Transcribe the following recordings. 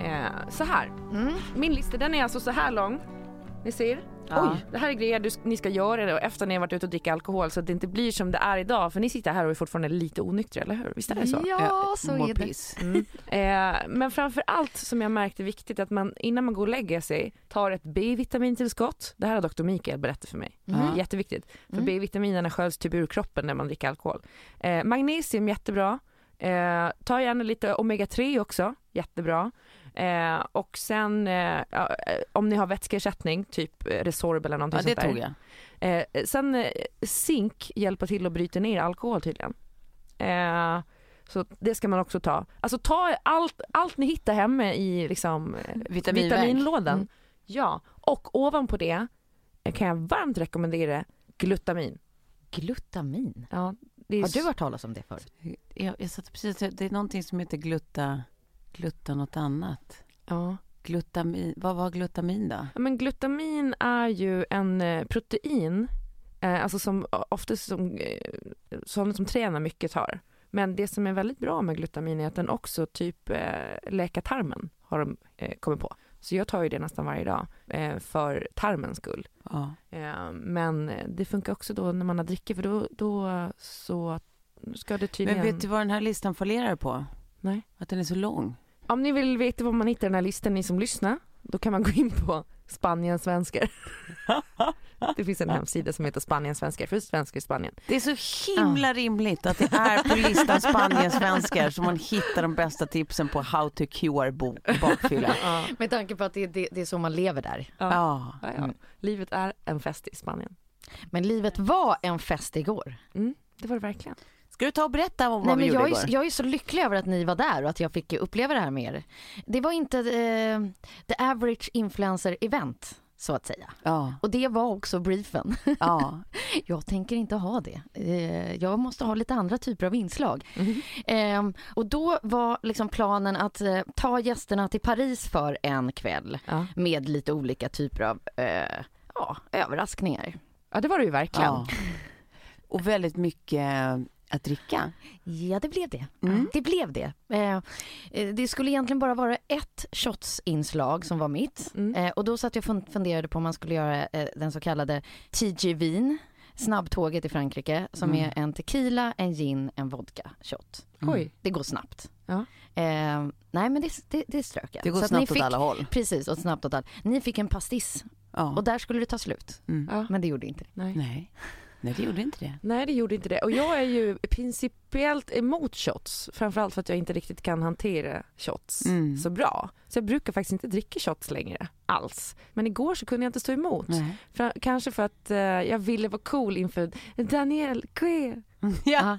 Eh, så här. Min lista den är alltså så här lång. Ni ser? Ja. Oj, det här är grejer du, ni ska göra det och efter ni har varit ute och dricka alkohol så att det inte blir som det är idag. För ni sitter här och är fortfarande lite onyktra, eller hur? Visst är det så? Ja, så är det. Mm. Eh, men framför allt som jag märkte viktigt att man innan man går och lägger sig tar ett B-vitamintillskott. Det här har doktor Mikael berättat för mig. Mhm. Jätteviktigt. För Mm. B-vitaminerna sköljs typ ur kroppen när man dricker alkohol. Eh, magnesium jättebra. Eh, ta gärna lite omega-3 också, jättebra. Eh, och sen eh, eh, om ni har vätskeersättning, typ Resorb eller någonting Ja, det sånt där. tog jag. Eh, sen eh, zink hjälper till att bryta ner alkohol tydligen. Så det ska man också ta. Alltså ta allt, allt ni hittar hemma i liksom, vitaminlådan. Mm. Ja, och ovanpå det kan jag varmt rekommendera glutamin. Glutamin. Ja, Har du hört talas om det förr? Jag, jag satt precis, det är någonting som heter glutta, glutta något annat. Ja. Glutamin, vad var glutamin då? Ja, Men glutamin är ju en eh, protein, eh, alltså som oftast som, eh, sådana som tränar mycket tar. Men det som är väldigt bra med glutamin är att den också typ eh, läker tarmen, har de eh, kommit på. Så jag tar ju det nästan varje dag eh, för tarmens skull. Ja. Eh, men det funkar också då när man har drickit för då, då så ska det tydligen... Men vet du vad den här listan fallerar på? Nej. Att den är så lång. Om ni vill veta var man hittar den här listan, ni som lyssnar, då kan man gå in på Spanien svenskar. Det finns en hemsida som heter Spanien svenskar för svenskar i Spanien. Det är så himla rimligt att det är på listan Spaniensvenskar som man hittar de bästa tipsen på how to cure bo- bakfylla. Med tanke på att det, det, det är så man lever där. Ja. Ja, ja. Livet är en fest i Spanien. Men livet var en fest igår. Mm, det var det verkligen. Ska du ta och berätta om Nej, vad vi men gjorde jag, är, igår? så- jag är så lycklig över att ni var där och att jag fick uppleva det här med er. Det var inte eh, the average influencer event så att säga. Ja, Och det var också briefen. ja. Jag tänker inte ha det. Eh, jag måste ha lite andra typer av inslag. Eh, och då var liksom planen att eh, ta gästerna till Paris för en kväll Ja. med lite olika typer av eh, ja, överraskningar. ja, det var det ju verkligen. Och väldigt mycket att dricka. Ja, det blev det. Mm. Det blev det. Eh, eh, det skulle egentligen bara vara ett shotsinslag som var mitt. Mm. Eh, och då satt jag och fun- funderade på om man skulle göra eh, den så kallade TG Vin, snabbtåget i Frankrike, som Mm. är en tequila, en gin, en vodka shot. Oj. Det går snabbt. Ja. Eh, nej, men det, det, det strök jag. Det går Så att ni snabbt åt fick, alla håll. Precis, och snabbt åt allt. Ni fick en pastiss Ja. och där skulle det ta slut. Mm. Ja. Men det gjorde inte det. Nej. Nej. Nej, det gjorde inte det. Nej det gjorde inte det och jag är ju principiellt emot shots framförallt för att jag inte riktigt kan hantera shots Mm. så bra. Så jag brukar faktiskt inte dricka shots längre alls. Men igår så kunde jag inte stå emot. För, kanske för att eh, jag ville vara cool inför Daniel Quer, Ja.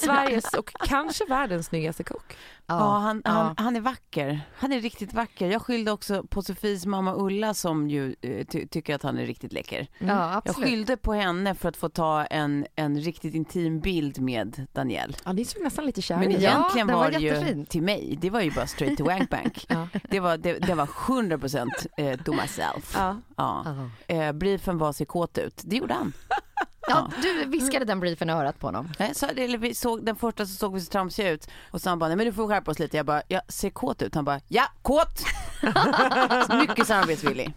Sveriges och kanske världens snyggaste kock. Ja, han, Han, han är vacker. Han är riktigt vacker. Jag skyllde också på Sofies mamma Ulla som ju eh, ty- tycker att han är riktigt läcker. ja, Jag skyllde på henne för att få ta en, en riktigt intim bild med Daniel. Ja ni såg nästan lite kära Men. Ja, egentligen den var, var det ju till mig. Det var ju bara straight to wank bank. Ja. Det var, det, det var 100% eh, do myself. Ja. Ja. Ja. Eh, briefen var ser kåt ut. Det gjorde han. Ja, du viskade den briefen i örat på honom. Nej, så, eller vi såg, den första så såg vi så tramsiga ut och så han bara, nej men du får skärpa oss lite. Jag bara, jag ser kåt ut. Han bara, ja kåt! Så Mycket samarbetsvillig.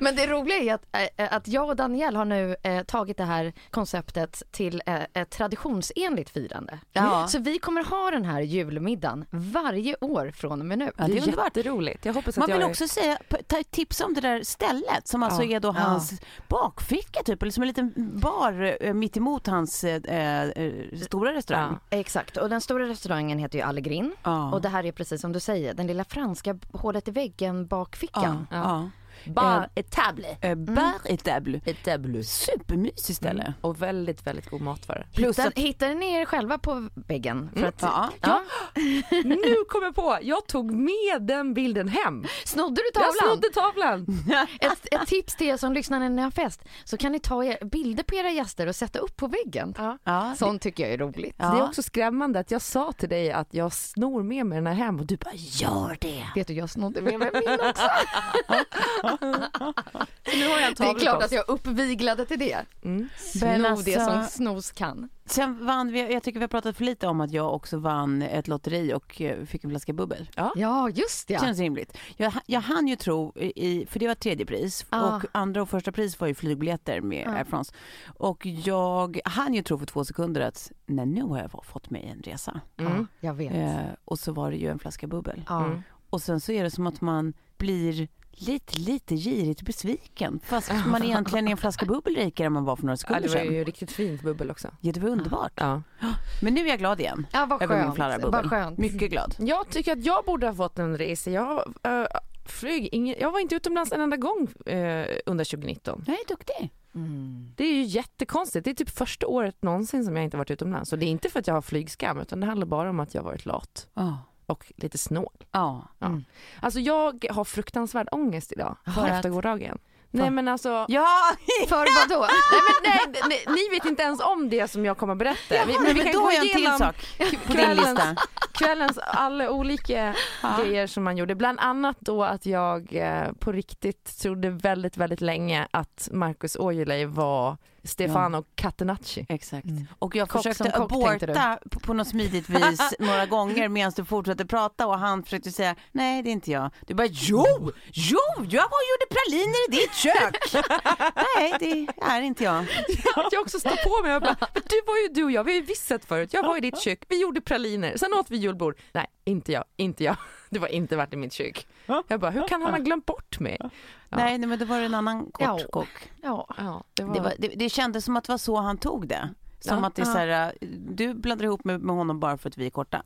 Men det roliga är att, äh, att jag och Daniel har nu äh, tagit det här konceptet till äh, ett traditionsenligt firande. Ja. Så vi kommer ha den här julmiddagen varje år från och med nu. Ja, Det är underbart. jätteroligt. Jag hoppas att Man jag vill är- också säga, ta tips om det där stället som alltså Ja. är då Ja. hans bakficka typ, eller som en liten bar eh, mitt emot hans eh, eh, stora restaurang. Exakt, och den stora restauranger heter ju Allegrin. Ja. Och det här är precis som du säger, den lilla franska hålet i väggen bakfickan. ja. Bar etable. Eh, Bar etable. Etable. Supermysigt ställe. Mm. Och väldigt, väldigt god matvaror. Plus Hittar, att, hittar ni er själva på väggen? För att, ja, ja. Nu kom jag på, jag tog med den bilden hem. Snodde du Jag tavlan? snodde tavlan. Ett, ett tips till er som lyssnar när ni har fest, så kan ni ta er bilder på era gäster och sätta upp på väggen. Ja. ja, Sånt tycker jag är roligt. Ja. Det är också skrämmande att jag sa till dig att jag snor med mig den här hem och du bara gör det. Vet du, jag snodde med mig min också. Så nu har jag en Det är klart att jag uppviglade till det. Mm. Men Sno det alltså- som snos kan. Sen vann vi, jag tycker vi har pratat för lite om att jag också vann ett lotteri och eh, fick en flaska bubbel. Ja, just det. Det känns rimligt. Jag, jag hann ju tro, i, för det var tredje pris Ah. och andra och första pris var ju flygbiljetter med Ah. Air France. Och jag hann ju tro för två sekunder att nej, nu har jag fått mig en resa. Mm. Ja, jag vet. Eh, och så var det ju en flaska bubbel. Ja. Mm. Och sen så är det som att man blir lite, lite girigt besviken. Fast man egentligen är en flaska bubbel rikare än man var för några Ja, sekunder det var sedan. ju riktigt fint bubbel också. Ja, det var underbart. Ja. Men nu är jag glad igen. Ja, vad Över min skönt. flarrabubbel. Vad skönt. Mycket glad. Jag tycker att jag borde ha fått en resa. Jag uh, flyg ingen, jag var inte utomlands en enda gång eh, under 2019. Jag är duktig. Mm. Det är ju jättekonstigt. Det är typ första året någonsin som jag inte varit utomlands. Och det är inte för att jag har flygskam utan det handlar bara om att jag har varit lat Ja. Och lite snål. Ja. Ja. Mm. Alltså jag har fruktansvärd ångest idag För att- efter gårdagen. Nej men alltså, Ja! För vad då? nej, men, nej, nej, ni vet inte ens om det som jag kommer berätta. Vi- men, vi kan då gå jag en till igenom sak på din kvällens- lista. kvällens alla olika grejer som man gjorde. Bland annat då att jag eh, på riktigt trodde väldigt, väldigt länge att Marcus Aujalay var Stefano Catenacci. Exakt. Mm. Och jag Kock försökte kock, aborta på, på något smidigt vis några gånger medan du fortsatte prata och han försökte säga nej det är inte jag. Du bara jo, jo, jag var och gjorde praliner i ditt kök. nej det är inte jag. Jag också står på mig och bara, du var ju du och jag, vi har ju visst sett förut. Jag var i ditt kök, vi gjorde praliner, sen åt vi julbord. Nej, inte jag, inte jag. Det var inte varit i mitt kök. Jag bara, hur kan han ha glömt bort mig? Ja. Nej, nej men det var en annan kort Ja. kock. Ja. Ja, det var... Det, var, det, det kändes som att det var så han tog det. Som Ja. att det är så här, äh, du blandar ihop med, med honom bara för att vi är korta.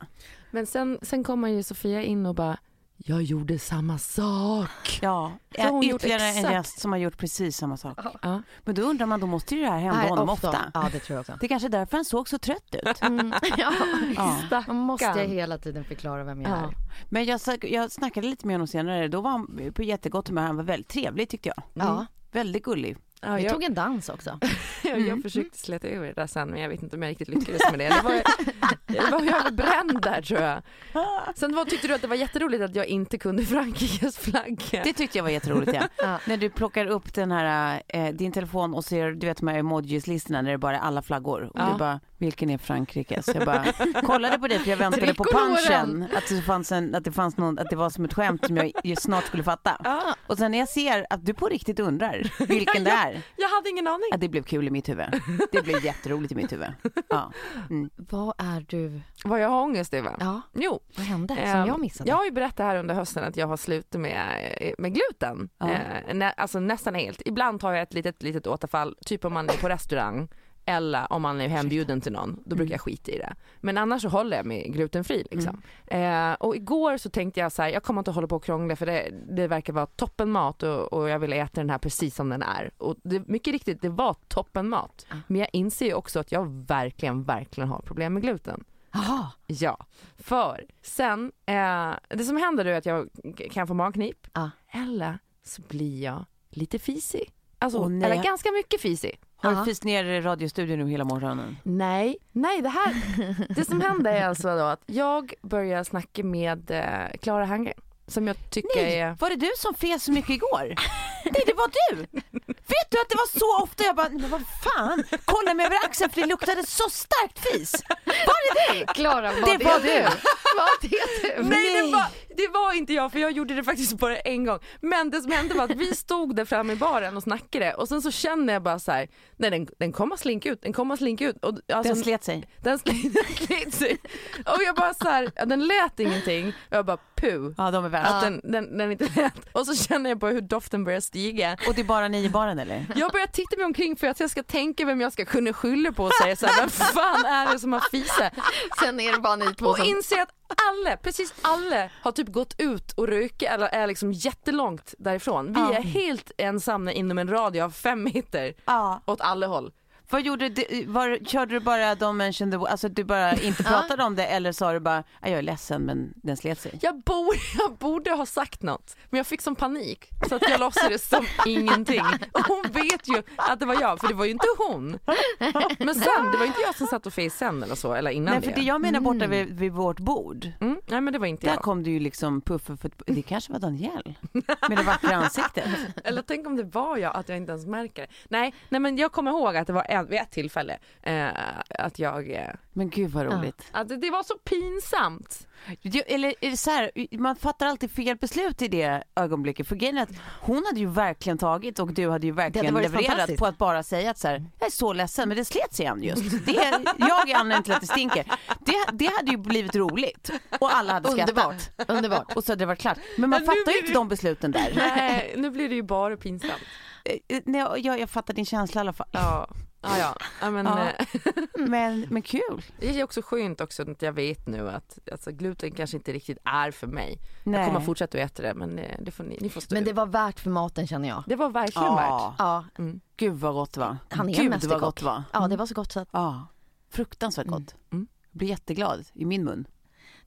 Men sen, sen kommer ju Sofia in och bara, jag gjorde samma sak. Ja, Så hon gjort ytterligare en exakt. gäst som har gjort precis samma sak. Ja. Men då undrar man, då måste ju det här hända Nej, honom ofta. Ja, det tror jag också. Det är kanske är därför han såg så trött ut. Mm. Ja. Ja. Man måste hela tiden förklara vem jag Ja. är. Men jag, jag snackade lite med honom senare, då var han på jättegott humör, han var väldigt trevlig tyckte jag. Ja. Väldigt gullig. Ja, Vi jag, tog en dans också. jag, jag försökte släta över det där sen men jag vet inte om jag riktigt lyckades med det. Det var, jag var jag var bränd där tror jag. Sen var, tyckte du att det var jätteroligt att jag inte kunde Frankrikes flagga. Det tyckte jag var jätteroligt ja. Ja. När du plockar upp den här, eh, din telefon och ser, du vet de här emojis-listorna när det bara är alla flaggor. Och Ja. du bara, vilken är Frankrikes? Jag bara kollade på dig för jag väntade på punchen. Att det fanns en, att det fanns någon, att det var som ett skämt som jag snart skulle fatta. Ja, Och sen när jag ser att du på riktigt undrar vilken det är. Jag hade ingen aning. Ja, det blev kul i mitt huvud. Det blev jätteroligt i mitt huvud. Ja. Mm. Vad är du? Vad jag har ångest över? Ja, Jo, vad hände som Ehm, jag missade? Jag har ju berättat här under hösten att jag har slutat med, eh, med gluten. Ja. Eh, alltså nästan helt. Ibland har jag ett litet, litet återfall, typ om man är på restaurang eller om man är hembjuden till någon, då brukar jag skita i det. Men annars så håller jag mig glutenfri liksom. Eh, och igår så tänkte jag så här, jag kommer inte hålla på och krångla för det, det verkar vara toppenmat och, och jag vill äta den här precis som den är. Och det, mycket riktigt, det var toppenmat. Men jag inser ju också att jag verkligen, verkligen har problem med gluten. Jaha. Ja, för sen, eh, det som händer är att jag kan få magknip Ja. eller så blir jag lite fisig. Alltså, nej. eller ganska mycket fisig. Har du fist ner i radiostudion nu hela morgonen? Nej, nej det här, det som hände är alltså då att jag börjar snacka med eh, Clara Hangren som jag tycker Nej, är... var det du som fes så mycket igår? Nej, det var du! Vet du att det var så ofta jag bara, men vad fan, kolla mig över axeln för det luktade så starkt fis. Var det du? Klara, var Det det, var du? Var det du? Nej, det var, det var inte jag för jag gjorde det faktiskt bara en gång. Men det som hände var att vi stod där framme i baren och snackade och sen så kände jag bara så här, nej den, den kommer att slinka ut, den kommer att slinka ut. Och, alltså, Den slet sig. den slet, den slet sig. Och jag bara så här, den lät ingenting och jag bara puh. Ja, de är värst. Att den, den, den inte lät. Och så känner jag bara hur doften börjar stiga. Och det är bara ni i baren eller? Jag börjar titta mig omkring för att jag ska tänka vem jag ska kunna skylla på och säga så här, vem fan är det som har fisit? Sen är det bara ni två Och som... inser att alla, precis alla har typ gått ut och röka eller är liksom jättelångt därifrån. Vi Ja. är helt ensamma inom en radie av fem meter Ja. åt alla håll. Vad gjorde du, var, körde du bara de mention the, alltså du bara inte pratade om det eller sa du bara, "Ja, jag är ledsen men den slet sig? Jag borde, jag borde ha sagt något men jag fick som panik så att jag låtsades som ingenting. Och hon vet ju att det var jag för det var ju inte hon. Men sen, det var inte jag som satt och fes sen eller så eller innan Nej för det jag menar borta vid, vid vårt bord, Mm, nej men det var inte där jag. kom det ju liksom puffer för det kanske var Danielle med det vackra ansiktet. Eller tänk om det var jag, att jag inte ens märker det. Nej, nej men jag kommer ihåg att det var en, vid ett tillfälle eh, att jag, eh, Men gud vad roligt. att det, det var så pinsamt. Jo, Eller är det så här, man fattar alltid fel beslut i det ögonblicket. För grejen är att hon hade ju verkligen tagit och du hade ju verkligen varit levererat på att bara säga att så här, jag är så ledsen men det slet sig igen just. Det, jag är anledningen till att det stinker. Det, det hade ju blivit roligt och alla hade skrattat. Underbart. Underbart. Och så hade det varit klart. Men man Men fattar ju inte det- de besluten där. Nej, nu blir det ju bara pinsamt. Eh, eh, nej, jag, jag fattar din känsla i alla fall. Ja, ja, ja. ja men Ja. eh, Men, men kul. det är också skönt också att jag vet nu att alltså, gluten kanske inte riktigt är för mig. Nej. Jag kommer fortsätta att äta det men det får ni, ni får stå Men det ut. var värt för maten känner jag. det var verkligen värt. Ja, Ja, gud vad gott va? han är Gud vad gott va? Ja, det var så gott så att Ja, fruktansvärt gott. Mm. Jag blir jätteglad i min mun.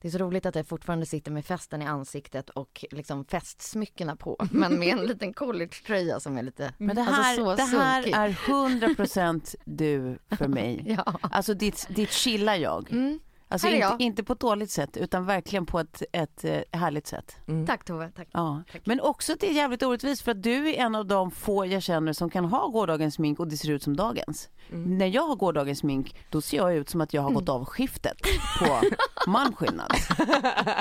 Det är så roligt att jag fortfarande sitter med festen i ansiktet och liksom festsmyckena på. Men med en liten collegetröja som är lite, Men det alltså här, så det här är 100% du för mig. Ja. Alltså ditt, ditt chilla jag. Mm. Alltså inte, jag. inte på ett dåligt sätt utan verkligen på ett, ett eh, härligt sätt. Mm. Tack Tove, tack. Ja. Men också att det är jävligt orättvist för att du är en av de få jag känner som kan ha gårdagens smink och det ser ut som dagens. Mm. När jag har gårdagens smink då ser jag ut som att jag har gått av skiftet på manskillnad.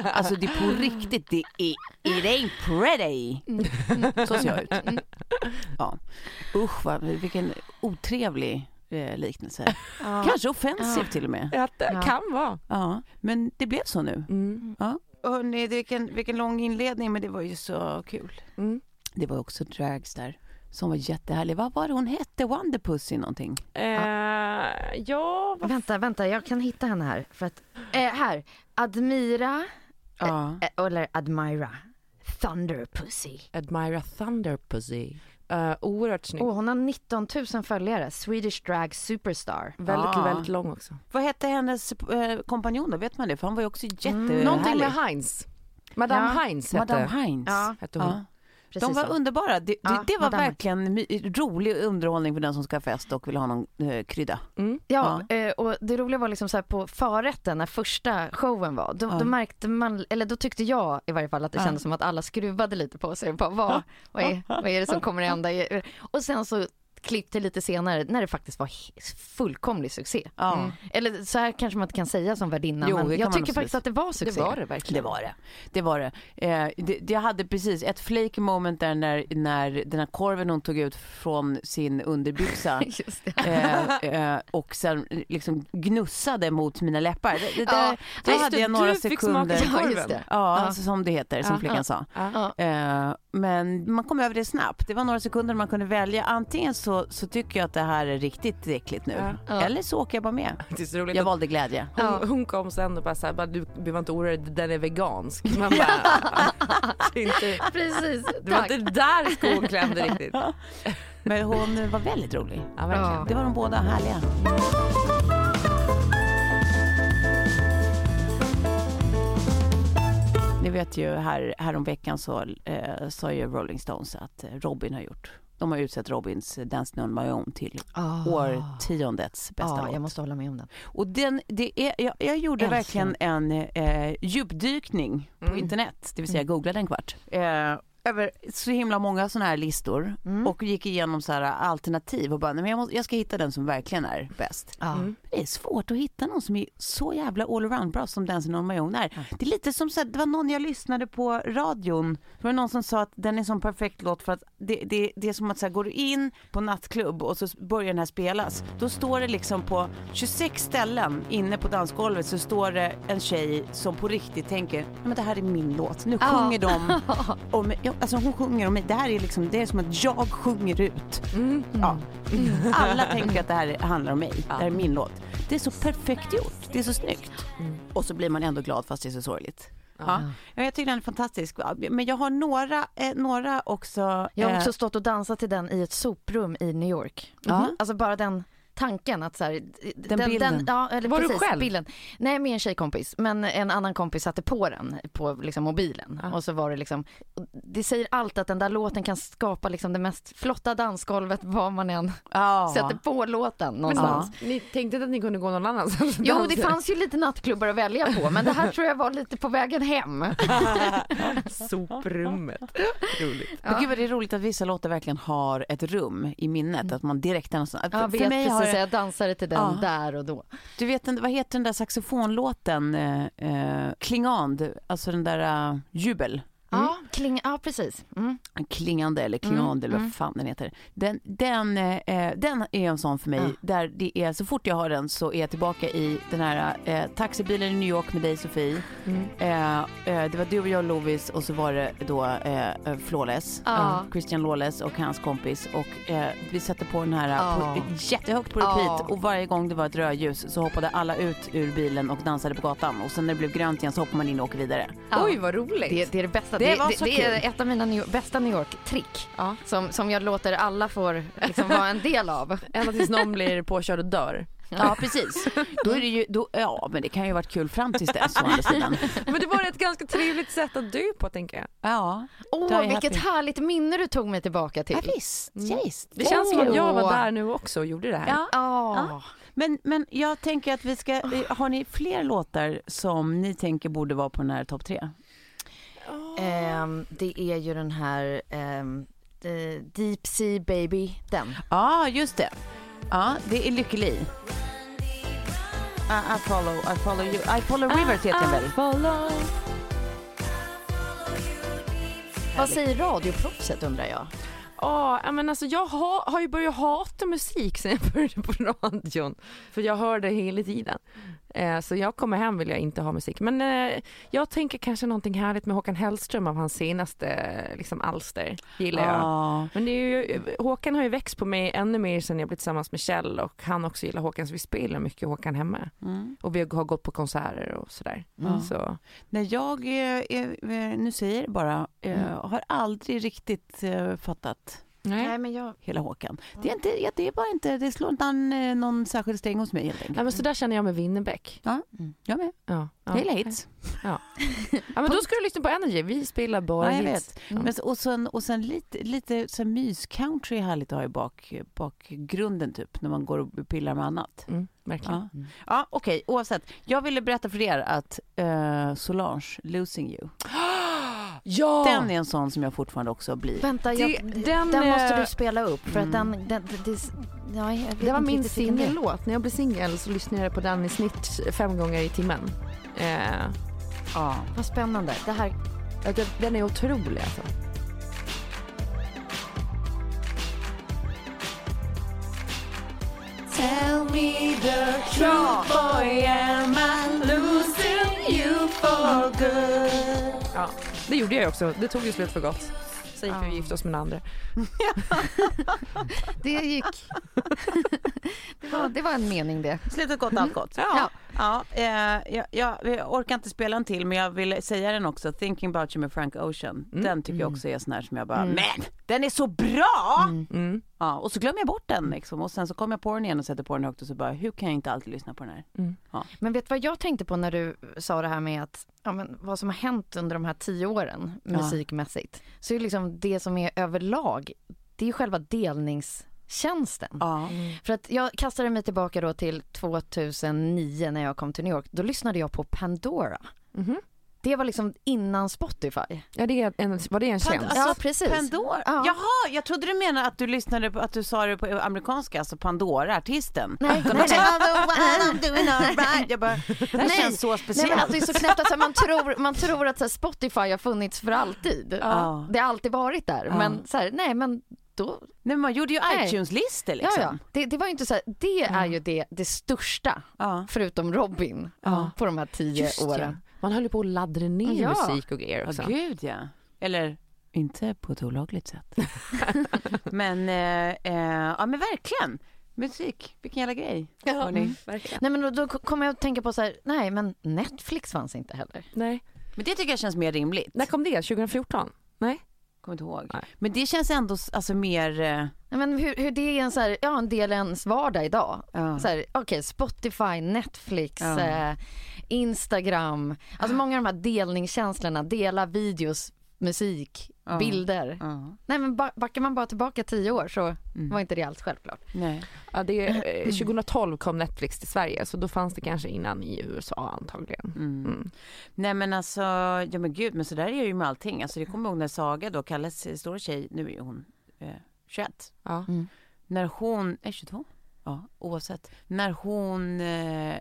Alltså det är på riktigt, det är, it ain't pretty. Så ser jag ut. Ja. Usch vad, vilken otrevlig eh, liknelse. Kanske offensiv till och med. Ja, det Ja. kan vara. Ja, men det blev så nu. Mm. Ja. Hörrni, vilken, vilken lång inledning men det var ju så kul. Mm. Det var också drags där som var jättehärlig. Vad var det hon hette? Wonderpussy någonting? Eh, ja, vad Vänta, vänta, jag kan hitta henne här. För att, eh, här, Admira, Ja. eh, eller Admira, Thunder Pussy. Admira Thunder Pussy. Uh, oerhört snygg. Oh, hon har 19 000 följare, Swedish Drag Superstar. Väldigt, Ja. väldigt lång också. Vad hette hennes eh, kompanjon då? Vet man det? För han var ju också jättehärlig. Mm, Någonting med Heinz. Madame Ja. Heinz hette, Madame Heinz. Ja, hette hon. Ja. Precis De var så. underbara. Det, Ja, det, var verkligen rolig underhållning för den som ska ha fest och vill ha någon eh, krydda. Mm. Ja, eh, och det roliga var liksom så här på förrätten när första showen var, då, Ja. då märkte man, eller då tyckte jag i varje fall att det Ja. kändes som att alla skruvade lite på sig och bara vad, vad, är, vad är det som kommer hända? Och sen så klippte lite senare när det faktiskt var fullkomlig succé. Ja. Mm. Eller så här kanske man inte kan säga som värdinna Jo, men jag tycker faktiskt att det var succé. Det var det verkligen. Det var det. Det var det. Eh, det. Jag hade precis ett flake moment där när, när den här korven hon tog ut från sin underbyxa eh, eh, och sen liksom gnussade mot mina läppar. Det, det, Ja, där, då just hade jag några sekunder. Ja, just det. Ja, Ja. alltså som det heter, som Ja. flickan sa. Ja. Ja. Eh, men man kom över det snabbt. Det var några sekunder man kunde välja. Antingen så så, så tycker jag att det här är riktigt äckligt nu. Ja. Ja. Eller så åker jag bara med. Det är så roligt Jag att valde glädje. hon, hon kom sen och bara såhär, bara, du behöver inte oroa dig, den är vegansk. Man bara, det, är inte, Precis, det var tack. inte där skon klämde riktigt. Men hon var väldigt rolig. Ja, verkligen. Ja. Det var de båda härliga. Ni vet ju här, häromveckan så eh, sa ju Rolling Stones att eh, Robin har gjort. De har utsett Robins Dancing on my own till Ah. årtiondets bästa Ja, låt. jag måste hålla med om den. Och den, det är, jag, jag gjorde Älskar. verkligen en eh, djupdykning på Mm. internet, det vill säga googlade en kvart. Eh, över så himla många sådana här listor Mm. och gick igenom så här alternativ och bara, nej, men jag, måste, jag ska hitta den som verkligen är bäst. Ja. Mm. Det är svårt att hitta någon som är så jävla allround bra som Dancing on my own är. Det är lite som så här, det var någon jag lyssnade på radion, det var någon som sa att den är som perfekt låt för att det, det, det är som att så här, går du in på nattklubb och så börjar den här spelas, då står det liksom på 26 ställen inne på dansgolvet så står det en tjej som på riktigt tänker, "Ja, men det här är min låt, nu Ja. sjunger de om, ja, alltså hon sjunger om mig, det här är liksom, det är som att jag sjunger ut. Mm. Ja. Alla tänker att det här handlar om mig. Ja. Det här är min låt. Det är så perfekt gjort. Det är så snyggt. Mm. Och så blir man ändå glad fast det är så sorgligt. Ja. Ja. Ja, jag tycker den är fantastisk. Men jag har några, eh, några också. Jag har eh, också stått och dansat till den i ett soprum i New York. Ja. Alltså bara den tanken att så här, den, bilden. ja, eller Var du precis, själv? Bilden. Nej, med en tjejkompis. Men en annan kompis satte på den på liksom, mobilen. Ja. Och så var det liksom, det säger allt att den där låten kan skapa liksom det mest flotta dansgolvet var man än ja. sätter på låten Men någonstans. ni tänkte inte att ni kunde gå någon annanstans? Jo, det fanns ju lite nattklubbar att välja på, men det här tror jag var lite på vägen hem. Soprummet. Roligt. Men gud vad det är roligt att vissa låtar verkligen har ett rum i minnet. Att man direkt... För vet mig har precis, det- jag dansade till den Ja. där och då. Du vet, vad heter den där saxofonlåten? Eh, eh, Klingand, alltså den där uh, Jubel. Ja, kling, ja precis. Mm. Klingande eller klingande Mm, eller vad mm. fan den heter. Den, den, eh, den är en sån för mig Ja. där det är, så fort jag har den så är jag tillbaka i den här eh, taxibilen i New York med dig Sofie. Mm. Eh, eh, det var du och jag Lovis och så var det då eh, eh, Flawless. Ja. Christian Lawless och hans kompis och eh, vi satte på den här eh, Ja. på, jättehögt på repeat Ja. och varje gång det var ett rödljus så hoppade alla ut ur bilen och dansade på gatan och sen när det blev grönt igen så hoppade man in och åkte vidare. Ja. Oj vad roligt. Det, det är det bästa. Det Det, var det, det är ett av mina New, bästa New York-trick Ja. som, som jag låter alla får liksom vara en del av. Ända tills någon blir påkörd och dör. Ja precis. Då är det ju, då, ja men det kan ju varit kul fram tills dess å andra sidan. Men det var ett ganska trevligt sätt att dö på tänker jag. Ja, Åh, jag vilket happy. härligt minne du tog mig tillbaka till. ja visst, Mm. visst. Det känns som att jag var där nu också och gjorde det här. Ja. Ja. Men, men jag tänker att vi ska, har ni fler låtar som ni tänker borde vara på den här topp tre? Ehm, det är ju den här eh, Deep Sea Baby, den. Ja, just det. Ja, det är Lykke Li. I, I follow, I follow you. I follow rivers heter den väl? Vad säger radioproffset undrar jag? Ja, ja, men alltså jag har, har ju börjat hata musik sen jag började på radion. För jag hör det hela tiden. Eh, så jag kommer hem vill jag inte ha musik. Men eh, jag tänker kanske någonting härligt med Håkan Hellström av hans senaste eh, liksom, alster. Gillar jag. Ja. Men det är ju, Håkan har ju växt på mig ännu mer sen jag blev tillsammans med Kjell och han också gillar Håkan så vi spelar mycket Håkan hemma. Mm. Och vi har gått på konserter och sådär. Mm. Så, Nej, jag, är, är, nu säger jag bara, eh, har aldrig riktigt fattat nej. men jag... hela Håkan. Det är, inte, ja, det är bara inte, det slår inte an eh, någon särskild sträng hos mig helt enkelt. Nej men så där känner jag med Winnerbäck. Ja, jag med. Ja, Jag gillar hits. Ja. ja men då ska du lyssna på Energy, vi spelar bara Ja, jag hits. Mm. Men, och sen, och sen lite, lite så här mys-country är härligt att ha i bak, bakgrunden typ, när man går och pillar med annat. Mm, verkligen. Ja, ja okej, oavsett. Jag ville berätta för er att eh, Solange, Losing You, Ja! den är en sån som jag fortfarande också blir. Vänta, jag, Det- den, den, måste eh, du spela upp för att mm. den... den det, det, ja, Det var min singellåt. När jag blev singel så lyssnade jag på den i snitt fem gånger i timmen. Eh, Ja. Vad spännande. Det här... den- den är otrolig alltså. Tell me the truth boy, am I losing you for good? Ja, det gjorde jag också. Det tog ju slut för gott. så gick vi och gifte oss med den andra. Det gick. det, var, det var en mening det. Slutet gott, allt gott. Ja. Ja, eh, jag, jag, orkar inte spela en till men jag vill säga den också. Thinking about you med Frank Ocean. Den tycker jag också är sån här som jag bara, men den är så bra! Mm. Ja, och så glömmer jag bort den liksom. och sen så kommer jag på den igen och sätter på den högt och så bara, hur kan jag inte alltid lyssna på den här? Men vet du vad jag tänkte på när du sa det här med att, ja, men vad som har hänt under de här tio åren musikmässigt. Så är det liksom det som är överlag, det är ju själva delningstjänsten. Ja. För att jag kastade mig tillbaka då till 2009 när jag kom till New York. Då lyssnade jag på Pandora. Mhm. Det var liksom innan Spotify. Ja, det är en, var det en tjänst? Alltså, Ja, precis. Pandora? Ja. Jaha, jag trodde du menade att du lyssnade på, att du sa det på amerikanska, alltså Pandora, artisten. Nej, nej, nej. I'm doing. Jag bara, det här Nej. känns så Nej speciellt. men att det är så knäppt att så här, man tror, man tror att så här, Spotify har funnits för alltid. Ja. Det har alltid varit där. Ja. Men så här, nej men då, Nej, man gjorde ju Nej. iTunes-listor ja liksom. ja. Det, det var inte så här, det är ju det, det största. Ja. Förutom Robin Ja. på de här tio Just åren. Ja. Man höll ju på att laddra ner Ja. musik och grejer Ja, också. gud ja. Eller inte på ett olagligt sätt. men, eh, eh, ja men verkligen. Musik, vilken jävla grej. hörni. verkligen. Nej men då, då kommer jag att tänka på så här, nej men Netflix fanns inte heller. Nej. Men det tycker jag känns mer rimligt. När kom det? 2014? Nej? Kommer inte ihåg. Nej. Men det känns ändå alltså mer... eh, Nej, men hur, hur det är en, så här, ja, en del av ens vardag idag. Ja. Så här, Okej, Spotify, Netflix, Ja. eh, Instagram. Alltså många av de här delningstjänsterna, dela videos, musik, Ja. bilder. Ja. Nej men ba- backar man bara tillbaka tio år så Mm. var inte det alls självklart. Nej. Ja, det, är- eh, 2012 kom Netflix till Sverige så då fanns det kanske innan i USA antagligen. Mm. Mm. Nej men alltså, ja men gud, men så där är det ju med allting. Alltså jag kommer ihåg när Saga då, Kalles stora tjej, nu är hon eh, 21. Ja. När hon, är 22? Ja, oavsett. När hon eh,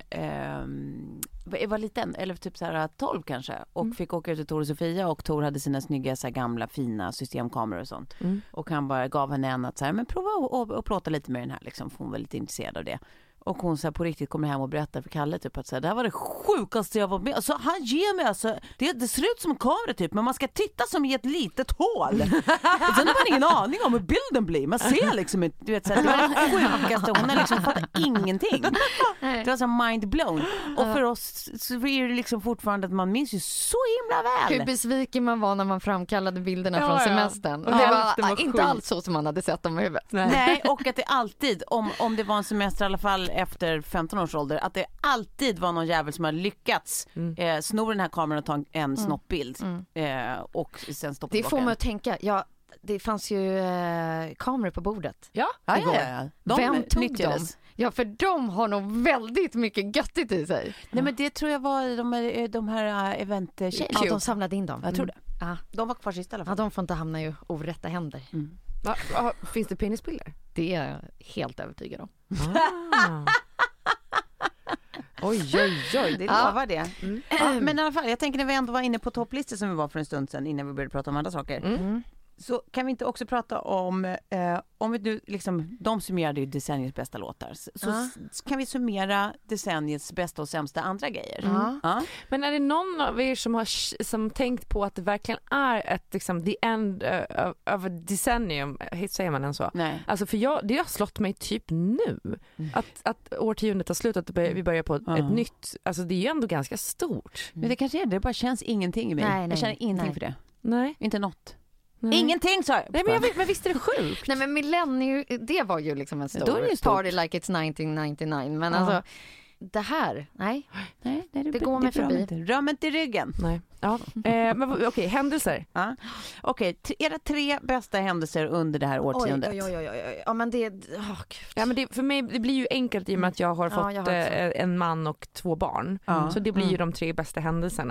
ehm, var liten, eller typ så här 12 kanske, och Mm. fick åka ut till Tor och Sofia och Tor hade sina snygga så här gamla fina systemkameror och sånt. Mm. Och han bara gav henne en att så här, men prova och, och, och plåta lite med den här liksom, för hon var lite intresserad av det. Och hon så här, på riktigt kommer hem och berättar för Kalle typ att så här, det här var det sjukaste jag varit med alltså, Han ger mig alltså, det, det ser ut som en kamera typ men man ska titta som i ett litet hål. och sen har man ingen aning om hur bilden blir. Man ser liksom inte, du vet så här, det var det sjukaste, hon har liksom fattat ingenting. Det var så mind blown. Och för oss så är det liksom fortfarande att man minns ju så himla väl. Hur besviken man var när man framkallade bilderna Ja, från ja. semestern. Och Och det hälften var, var inte alls så som man hade sett dem i huvudet. Nej, och att det alltid, om, om det var en semester i alla fall efter 15 års ålder, att det alltid var någon jävel som hade lyckats Mm. eh, sno den här kameran och ta en, en snoppbild eh, och sen stoppa Det får mig att tänka, ja det fanns ju eh, kameror på bordet. Ja, Ja, ja, ja. De Vem tog nyttjades. dem? Ja för de har nog väldigt mycket göttigt i sig. Nej men det tror jag var de, här- de här uh, eventtjejerna. Ja, de samlade in dem. Jag tror det. Ja. De var kvar sist i alla Ja, fall. de får inte hamna i orätta händer. Va, va, finns det penisbilder? Det är jag helt övertygad om. Ah. oj, oj, oj. Det Ja. lovar det. Ja, men i alla fall, jag tänker när vi ändå var inne på topplistor som vi var för en stund sedan innan vi började prata om andra saker. Mm. Så kan vi inte också prata om, eh, om vi nu liksom, de summerade ju decenniets bästa låtar. Så, s- kan vi summera decenniets bästa och sämsta andra grejer. Ja. Ja. Men är det någon av er som har som tänkt på att det verkligen är ett liksom the end uh, of, of a decennium, eh, säger man än så? Nej. Alltså för jag, det har slått mig typ nu. Att, att årtiondet har slutat vi börjar på ett, nytt, alltså det är ju ändå ganska stort. Men det kanske är det, det bara känns ingenting i mig. Nej, nej, jag känner ingenting nej. för det. Nej. Inte något. Nej. Ingenting sa jag! Nej men, jag, vet- men visst är det sjukt? Nej men millennium, det var ju liksom en Ja, det stor party like it's 1999 men Ja. alltså det här, nej. Nej, nej, Det går mig förbi. inte. Rör mig inte i ryggen. Nej. Ja. Eh, men okej, händelser. Ja. Okej, t- era tre bästa händelser under det här årtiondet. oj, oj, oj, oj. Ja men det, gud. Ja, men det, för mig det blir ju enkelt i och med att jag har Ja, fått jag har eh, en man och två barn. Ja. Så det blir ju Mm. de tre bästa händelserna.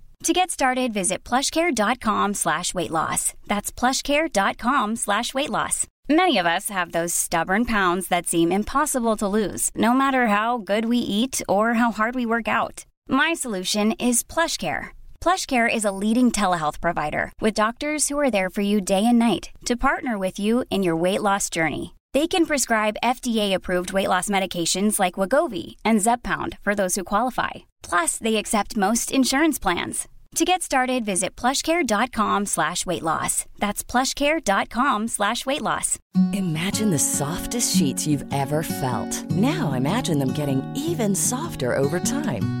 To get started, visit plushcare.com slash weight loss. That's plushcare.com slash weight loss. Many of us have those stubborn pounds that seem impossible to lose, no matter how good we eat or how hard we work out. My solution is PlushCare. PlushCare is a leading telehealth provider with doctors who are there for you day and night to partner with you in your weight loss journey. They can prescribe FDA-approved weight loss medications like Wagovi and Zepbound for those who qualify. Plus, they accept most insurance plans. To get started, visit plushcare.com slash weight loss. That's plushcare.com slash weight loss. Imagine the softest sheets you've ever felt. Now imagine them getting even softer over time.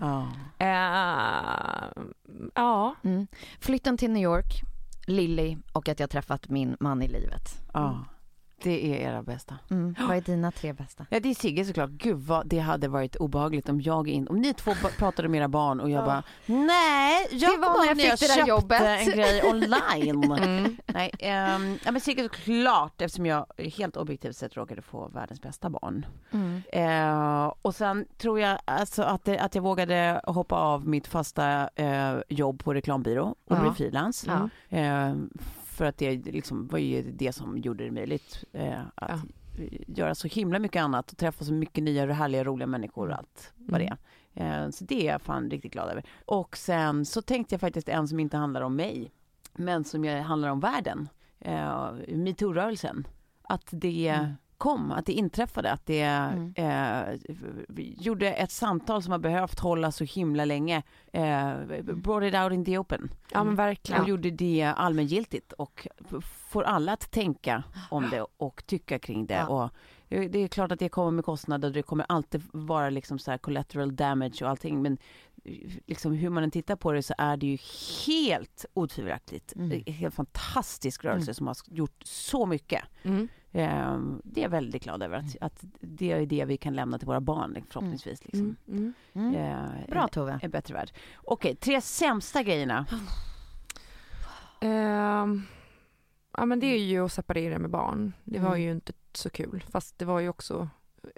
Ja. Eh, ja. Mm. Flytten till New York, Lilly och att jag träffat min man i livet. ja, det är era bästa. Mm. Vad är dina tre bästa? Ja, det är Sigge såklart. Gud vad det hade varit obehagligt om jag in, om ni två pratade med era barn och jag bara Nej, jag Det var när jag ihåg fick det där köpte jobbet." en grej online. Nej, ehm, ja, men Sigge såklart eftersom jag helt objektivt sett råkade få världens bästa barn. Mm. Eh, och sen tror jag alltså att, det, att jag vågade hoppa av mitt fasta eh, jobb på reklambyrå och Ja. bli frilans. Ja. Eh, för att det liksom var ju det som gjorde det möjligt eh, att göra så himla mycket annat och träffa så mycket nya härliga roliga människor och allt vad det är. Eh, så det är jag fan riktigt glad över. Och sen så tänkte jag faktiskt en som inte handlar om mig men som jag handlar om världen. Eh, Metoo-rörelsen. Att det kom, att det inträffade, att det eh, vi gjorde ett samtal som har behövt hålla så himla länge. Eh, brought it out in the open. ja, men verkligen. Och gjorde det allmängiltigt och får alla att tänka om det och tycka kring det. Ja. Och det det är klart att det kommer med kostnader, det kommer alltid vara liksom så här collateral damage och allting men liksom hur man än tittar på det så är det ju helt otvivelaktigt Mm. en helt fantastisk rörelse som har gjort så mycket. Mm. Ehm, Det är jag väldigt glad över att, att det är det vi kan lämna till våra barn förhoppningsvis. Liksom. Mm. Mm. Mm. Eh, Bra en, Tove. en bättre värld. Okej, tre sämsta grejerna. Ehm, ja men det är ju att separera med barn. Det var Mm. ju inte så kul, fast det var ju också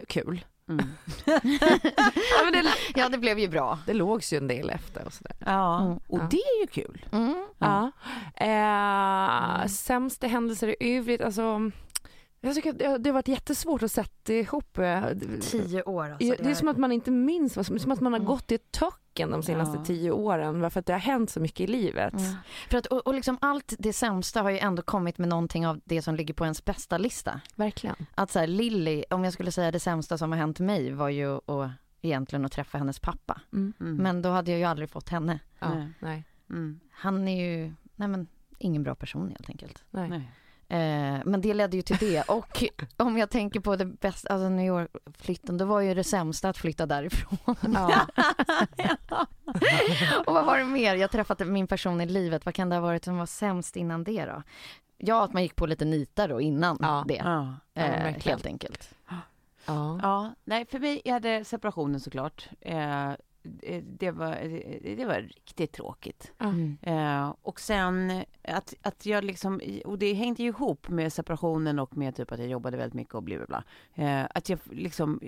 kul. Mm. Ja, men det, Ja, det blev ju bra. det lågs ju en del efter och sådär. Ja, Mm. och Ja. det är ju kul. Mm. Ja. Eh, sämsta händelser i övrigt, alltså jag tycker att det, det har varit jättesvårt att sätta ihop. eh, Tio år alltså. Ja, det är som att man inte minns, vad som, som att man har Mm. gått i töcken de senaste Ja. tio åren varför att det har hänt så mycket i livet. Mm. För att, och, och liksom allt det sämsta har ju ändå kommit med någonting av det som ligger på ens bästa lista. Verkligen. Att så här, Lilly, om jag skulle säga det sämsta som har hänt mig var ju att, egentligen att träffa hennes pappa. Mm. Mm. Men då hade jag ju aldrig fått henne. Ja, Nej. nej. Mm. Han är ju, nej men, ingen bra person helt enkelt. nej. Nej. Eh, men det ledde ju till det. Och om jag tänker på det bästa, alltså New York-flytten, då var ju det sämsta att flytta därifrån. Ja. och vad var det mer? Jag träffade min person i livet. Vad kan det ha varit som var sämst innan det då? Ja, att man gick på lite nitar då innan Ja. det. Ja. Ja, Eh, helt enkelt. Ja. ja, nej för mig är det separationen såklart. Eh, det- det, var, det, det var riktigt tråkigt. Mm. Eh, och sen att, att jag liksom, och det hängde ju ihop med separationen och med typ att jag jobbade väldigt mycket och bla bla bla. Eh, att jag liksom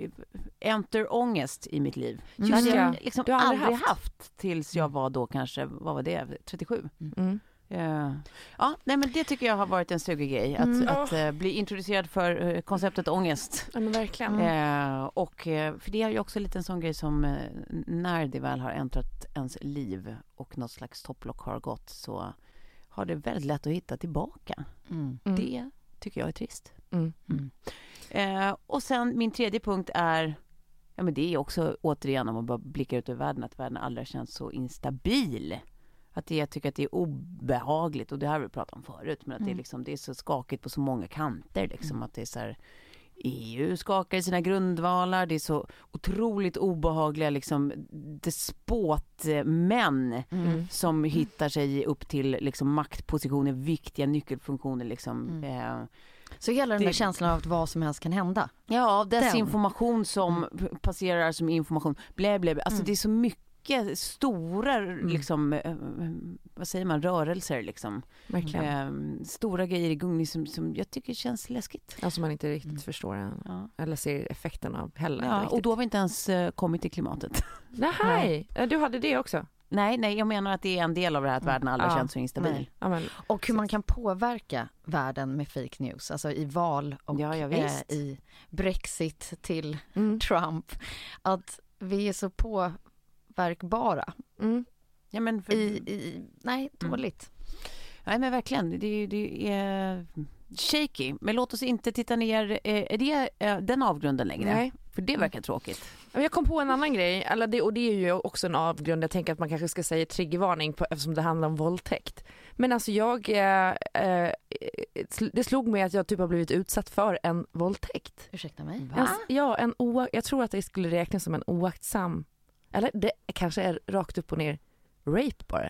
enter ångest i mitt liv. Just det hade ja. jag liksom Du har aldrig aldrig haft. haft. tills jag var då kanske, vad var det, 37? Mm. Eh, ja, nej men det tycker jag har varit en stugig grej. Att, Mm. att eh, bli introducerad för eh, konceptet ångest. ja men verkligen. Eh, och för det är ju också lite en sån grej som när det väl har äntrat ens liv och något slags topplock har gått så har det väldigt lätt att hitta tillbaka. Mm. Mm. Det tycker jag är trist. Mm. Eh, och sen min tredje punkt är Ja men det är också återigen om man bara blickar ut över världen att världen aldrig har känts så instabil. Att det, jag tycker att det är obehagligt och det har vi pratat om förut men att det, är Mm. liksom, det är så skakigt på så många kanter liksom att det är så här EU skakar i sina grundvalar. Det är så otroligt obehagliga liksom despotmän Mm. som hittar sig upp till liksom maktpositioner, viktiga nyckelfunktioner liksom. Mm. Eh, Så hela den där Det- känslan av att vad som helst kan hända. Ja, desinformation som passerar som information. Blä, blä, blä. Alltså Mm. det är så mycket stora liksom, eh, vad säger man, rörelser liksom. Verkligen. Eh, stora grejer i gungning som, som jag tycker känns läskigt. Alltså man inte riktigt Mm. förstår än. Ja. Eller ser effekten av heller. Ja, riktigt. och då har vi inte ens eh, kommit till klimatet. Nej, du hade det också? nej, nej, jag menar att det är en del av det här att världen aldrig Ja. känns så instabil. Nej. Ja, men, Och hur man kan påverka världen med fake news, alltså i val och Ja, ja, eh, i Brexit till mm, Trump. Att vi är så påverkbara. mm. Ja, men för, I, i, nej, Mm. dåligt. Nej men verkligen, det, det är shaky. Men låt oss inte titta ner, eh, är det eh, den avgrunden längre? Nej. För det verkar tråkigt. Jag kom på en annan grej, eller det, och det är ju också en avgrund. Jag tänker att man kanske ska säga triggervarning på, eftersom det handlar om våldtäkt. Men alltså jag, eh, det slog mig att jag typ har blivit utsatt för en våldtäkt. Ursäkta mig? Va? Ja, en jag tror att det skulle räknas som en oaktsam, eller det kanske är rakt upp och ner rape bara.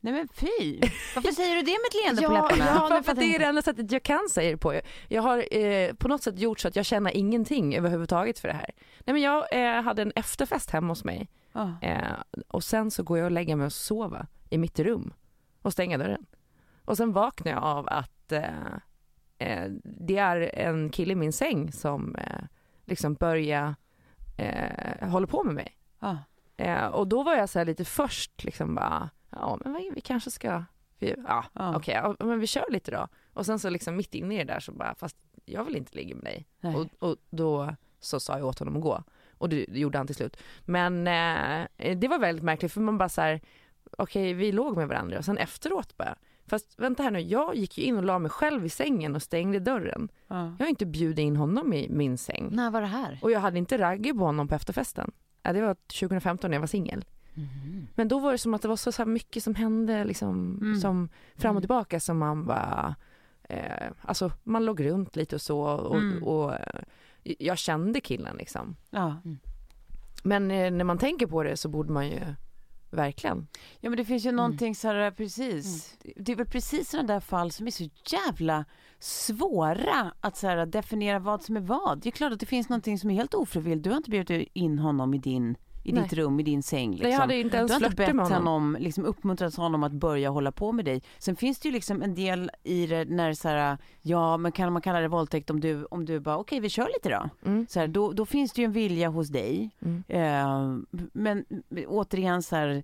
Nej men fy! Varför säger du det med ett leende Ja, på läpparna? ja. För att det är det enda sättet jag kan säga det på. Jag har eh, på något sätt gjort så att jag känner ingenting överhuvudtaget för det här. Nej men jag eh, hade en efterfest hemma hos mig Ja. eh, och sen så går jag och lägger mig och sover i mitt rum och stänger dörren. Och sen vaknar jag av att eh, eh, det är en kille i min säng som eh, liksom börjar hålla på med mig. Ja. Eh, och då var jag så här lite först liksom bara, ja men vi, kanske ska, vi, ja Ja. okej, ja, men vi kör lite då. Och sen så liksom mitt inne i det där så bara, fast jag vill inte ligga med dig. Och, och då så sa jag åt honom att gå. Och det, det gjorde han till slut. Men eh, det var väldigt märkligt för man bara så här, okej vi låg med varandra och sen efteråt bara, fast vänta här nu, jag gick ju in och la mig själv i sängen och stängde dörren. Ja. Jag har inte bjudit in honom i min säng. När var det här? Och jag hade inte ragg på honom på efterfesten. Ja, det var 2015 när jag var singel. Mhm. Men då var det som att det var så, så här mycket som hände liksom, Mm. som fram och Mm. tillbaka som man bara, eh, alltså man låg runt lite och så och, Mm. och eh, jag kände killen liksom. Ja. Men eh, när man tänker på det så borde man ju verkligen. ja men det finns ju någonting så här precis. Det är väl precis sådana där fall som är så jävla svåra att så här, definiera vad som är vad. Det är klart att det finns någonting som är helt ofrivilligt. Du har inte bjudit in honom i din i Nej. ditt rum, i din säng. Liksom. Nej, jag hade inte Du ens har inte bett honom. honom, liksom uppmuntrat honom att börja hålla på med dig. Sen finns det ju liksom en del i det när så här, ja men kan man kalla det våldtäkt om du, om du bara okej vi kör lite då. Mm. Så här, då, då finns det ju en vilja hos dig. Mm. Eh, men återigen så här,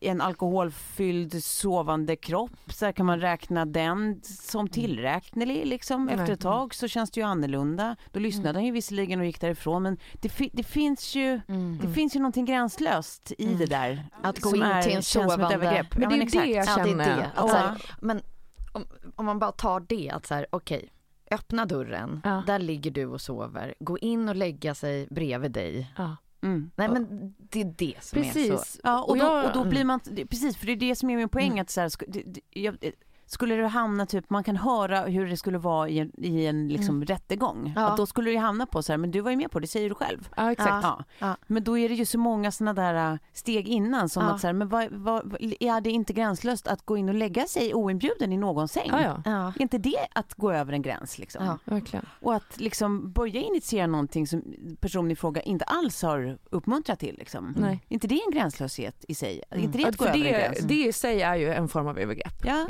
en alkoholfylld sovande kropp, så kan man räkna den som tillräknelig liksom. Efter ett tag så känns det ju annorlunda. Då lyssnade han ju visserligen och gick därifrån men det, fi- det finns ju Mm. det finns ju någonting gränslöst i Mm. det där. Att gå in är- till en sovande-. Men Ja, det är exakt. det jag Ja, det känner. det. Att Ja. här, men om, om man bara tar det att så här, okej, öppna dörren, Ja. där ligger du och sover, gå in och lägga sig bredvid dig. Ja. Mm. Nej men det är det som är så. Precis. Ja, och, Och då, jag- och då blir man, precis för det är det som är min poäng Mm. att så här, det, det, jag, skulle det hamna typ, man kan höra hur det skulle vara i en, i en liksom rättegång. Ja. Att då skulle det hamna på så här, men du var ju med på det, säger du själv. Ja, exakt. Ja. Ja. Men då är det ju så många sådana där äh, steg innan som Ja. att så här, men vad, vad, är det inte gränslöst att gå in och lägga sig oinbjuden i någon säng? Ja, ja. Ja. Är inte det att gå över en gräns liksom? Ja. Verkligen. Och att liksom börja initiera någonting som personen i fråga inte alls har uppmuntrat till liksom. Nej. Är inte det en gränslöshet i sig? Är Mm. inte det att gå För över en det, gräns? det i sig är ju en form av övergrepp. Ja.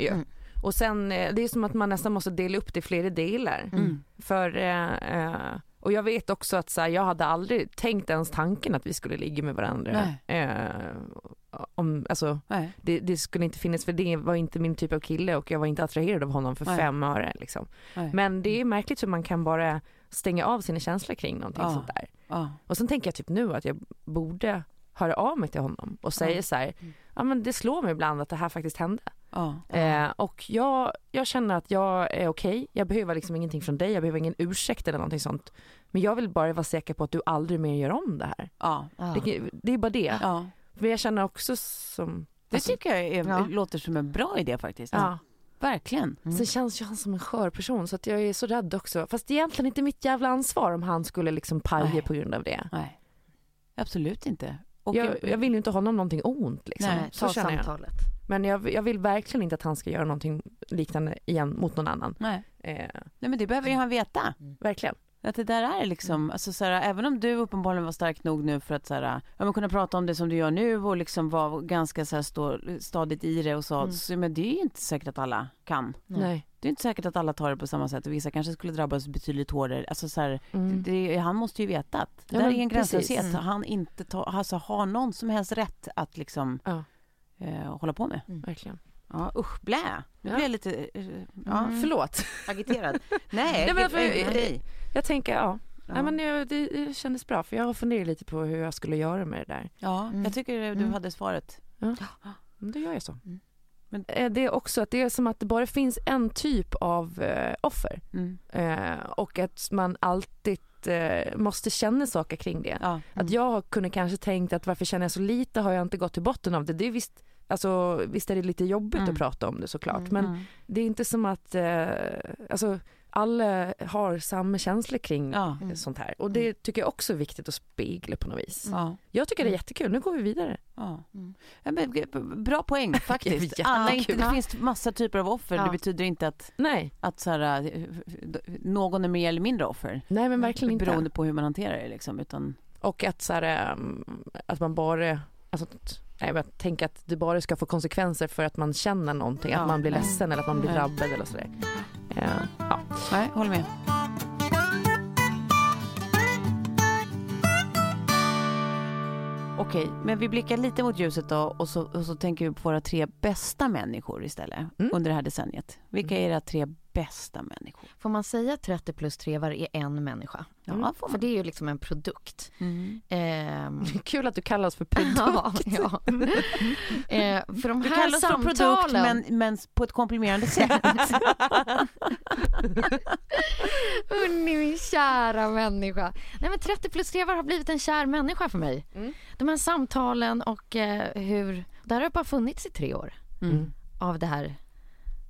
Mm. Och sen, eh, det är som att man nästan måste dela upp det i flera delar. Mm. För, eh, eh, och jag vet också att så här, jag hade aldrig tänkt ens tanken att vi skulle ligga med varandra. Eh, om, alltså, det, det skulle inte finnas, för det var inte min typ av kille och jag var inte attraherad av honom för Nej. fem öre. Liksom. Nej. Men det är märkligt hur man kan bara stänga av sina känslor kring någonting Ja. sånt där. Ja. Och sen tänker jag typ nu att jag borde höra av mig till honom och säga Ja. så här, ja men det slår mig ibland att det här faktiskt hände. Ja. Eh, och jag, jag känner att jag är okej, jag behöver liksom ingenting från dig, jag behöver ingen ursäkt eller någonting sånt. Men jag vill bara vara säker på att du aldrig mer gör om det här. Ja. Ja. Det, det är bara det. ja. För jag känner också som... Det alltså, tycker jag är, Ja. låter som en bra idé faktiskt. Ja. verkligen. Sen känns ju han som en skör person så att jag är så rädd också. Fast det är egentligen inte mitt jävla ansvar om han skulle liksom paja på grund av det. Nej, absolut inte. Och Jag, jag vill ju inte honom någonting ont liksom. Nej, så ta känner jag. samtalet. Men jag, jag vill verkligen inte att han ska göra någonting liknande igen mot någon annan. Nej. Eh, Nej, men det behöver ju han veta. verkligen. Att det där är liksom, alltså så här, även om du uppenbarligen var stark nog nu för att så här, ja, men kunna prata om det som du gör nu och liksom vara ganska så här, stå, stadigt i det och så, Mm. så, men det är ju inte säkert att alla kan. Nej. Nej. Det är inte säkert att alla tar det på samma sätt och vissa kanske skulle drabbas betydligt hårdare. Alltså så här, Mm. det, han måste ju veta att det Ja, där är en gränslöshet. Mm. Han inte ta, alltså, har någon som helst rätt att liksom Ja. eh, hålla på med. Verkligen. Ja usch, blä. Nu Ja. blir jag lite eh, ja, Mm. Förlåt. agiterad. Nej, Nej, men för- nej, nej. Jag tänker, ja. Ja. Nej, men det, det, det kändes bra för jag har funderat lite på hur jag skulle göra med det där. ja, Mm. jag tycker du Mm. hade svaret. Men Då gör jag så. Mm. Men- Men det är också att det är som att det bara finns en typ av eh, offer. Mm. Eh, och att man alltid eh, måste känna saker kring det. Ja. Att jag kunde kanske tänkt att varför känner jag så lite har jag inte gått till botten av det. Det är visst, alltså, visst är det lite jobbigt Mm. att prata om det såklart. Mm. Men Mm. det är inte som att eh, alltså, alla har samma känslor kring Ja. Mm. sånt här. Och det tycker jag också är viktigt att spegla på något vis. Ja. Jag tycker det är jättekul, nu går vi vidare. Ja. Mm. Bra poäng faktiskt. Alla inte, det finns massa typer av offer. Ja. Det betyder inte att, Nej, att så här, eh, någon är mer eller mindre offer. nej men verkligen inte. Beroende på hur man hanterar det. Liksom, utan, Och att, så här, um, att man bara, alltså, att- nej, men jag tänker att det bara ska få konsekvenser för att man känner någonting, Ja. att man blir Mm. ledsen eller att man blir drabbad eller sådär. Ja. nej, håller med. Okej, men vi blickar lite mot ljuset då och så, och så tänker vi på våra tre bästa människor istället Mm. under det här decenniet. Vilka är era tre bästa människor? Får man säga 30 plus trevar är en människa? Ja, Mm. får För det är ju liksom en produkt. Mm. Ehm, Kul att du kallas för produkt. ja, ja. Eh, för de Du här kallas för samtalen... produkt men, men på ett komplimerande sätt. Unni, min kära människa. Nej men 30 plus trevar har blivit en kär människa för mig. Mm. De här samtalen och eh, hur... Det här har bara funnits i tre år. Mm. Av det här,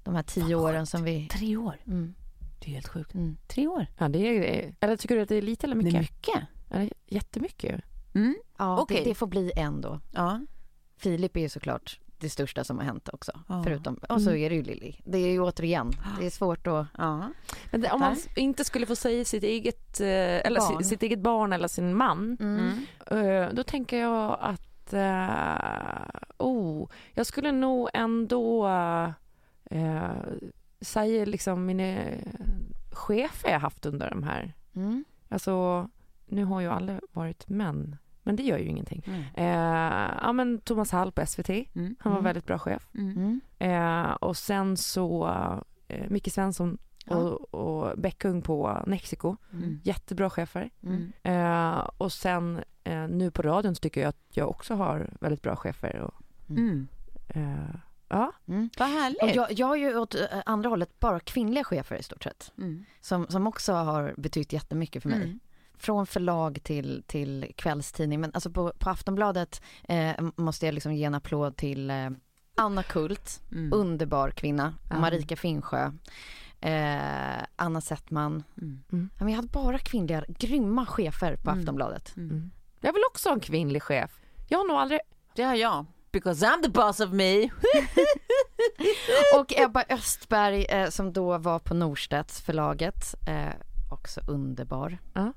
de här tio åren som vi... Tre år. Mm, Det är helt sjukt. mm. Tre år. Ja, det är, eller tycker du att det är lite eller Det mycket? är mycket. Eller jättemycket. Mm. Ja, Okej. det, det får bli en då. Ja. Filip är ju såklart det största som har hänt också. Ja. Förutom, och så Mm. är det ju Lilly. Det är ju återigen, det är svårt att... ja. Men det, om man inte skulle få säga sitt eget, eh, eller Barn. sitt, eget barn eller sin man, Mm. Mm. eh, då tänker jag att, eh, oh, jag skulle nog ändå eh, säga liksom mina chefer jag haft under de här, Mm. alltså nu har ju alla varit män, men det gör ju ingenting. Mm. Eh, ja men Thomas Hall på SVT, Mm. han var Mm. väldigt bra chef. Mm. Mm. Eh, och sen så eh, Micke Svensson Ja. och, och Bäckung på Mexiko. Mm. Jättebra chefer. Mm. Eh, och sen eh, nu på radion så tycker jag att jag också har väldigt bra chefer. Och, Mm. eh, ja. Mm. Vad härligt. Och jag, jag har ju åt eh, andra hållet bara kvinnliga chefer i stort sett. Mm. Som, som också har betytt jättemycket för mig. Mm. Från förlag till, till kvällstidning. Men alltså på, på Aftonbladet eh, måste jag liksom ge en applåd till eh, Anna Kult, Mm. underbar kvinna. Ja. Marika Finsjö, eh, Anna Settman. Mm. Men jag hade bara kvinnliga, grymma chefer på Mm. Aftonbladet. Mm. Jag vill också ha en kvinnlig chef. Jag har nog aldrig... Det har jag. Because I'm the boss of me. Och Ebba Östberg eh, som då var på Norstedts förlaget, eh, också underbar. Ja.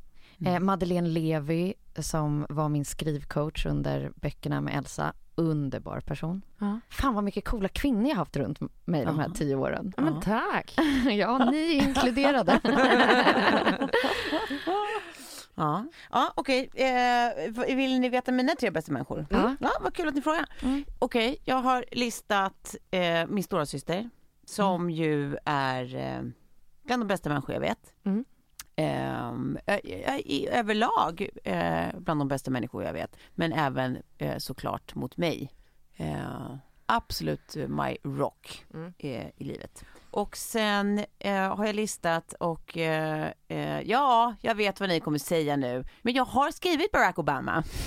Eh, Madeleine Levi som var min skrivcoach under böckerna med Elsa, underbar person. Ja. Fan vad mycket coola kvinnor jag haft runt mig de här Ja. tio åren. Ja, men tack. ja, ni är inkluderade. Ja, ja okej. Eh, vill ni veta mina tre bästa människor? Ja. ja vad kul att ni frågar. Mm. Okej, jag har listat eh, min stora syster som ju är eh, bland de bästa människor jag vet. Mm. Ehm, eh, i, överlag bland de bästa människor jag vet, men även eh, såklart mot mig. Eh, absolut my rock Mm. eh, i livet. Och sen eh, har jag listat och eh, eh, ja, jag vet vad ni kommer säga nu. Men jag har skrivit Barack Obama.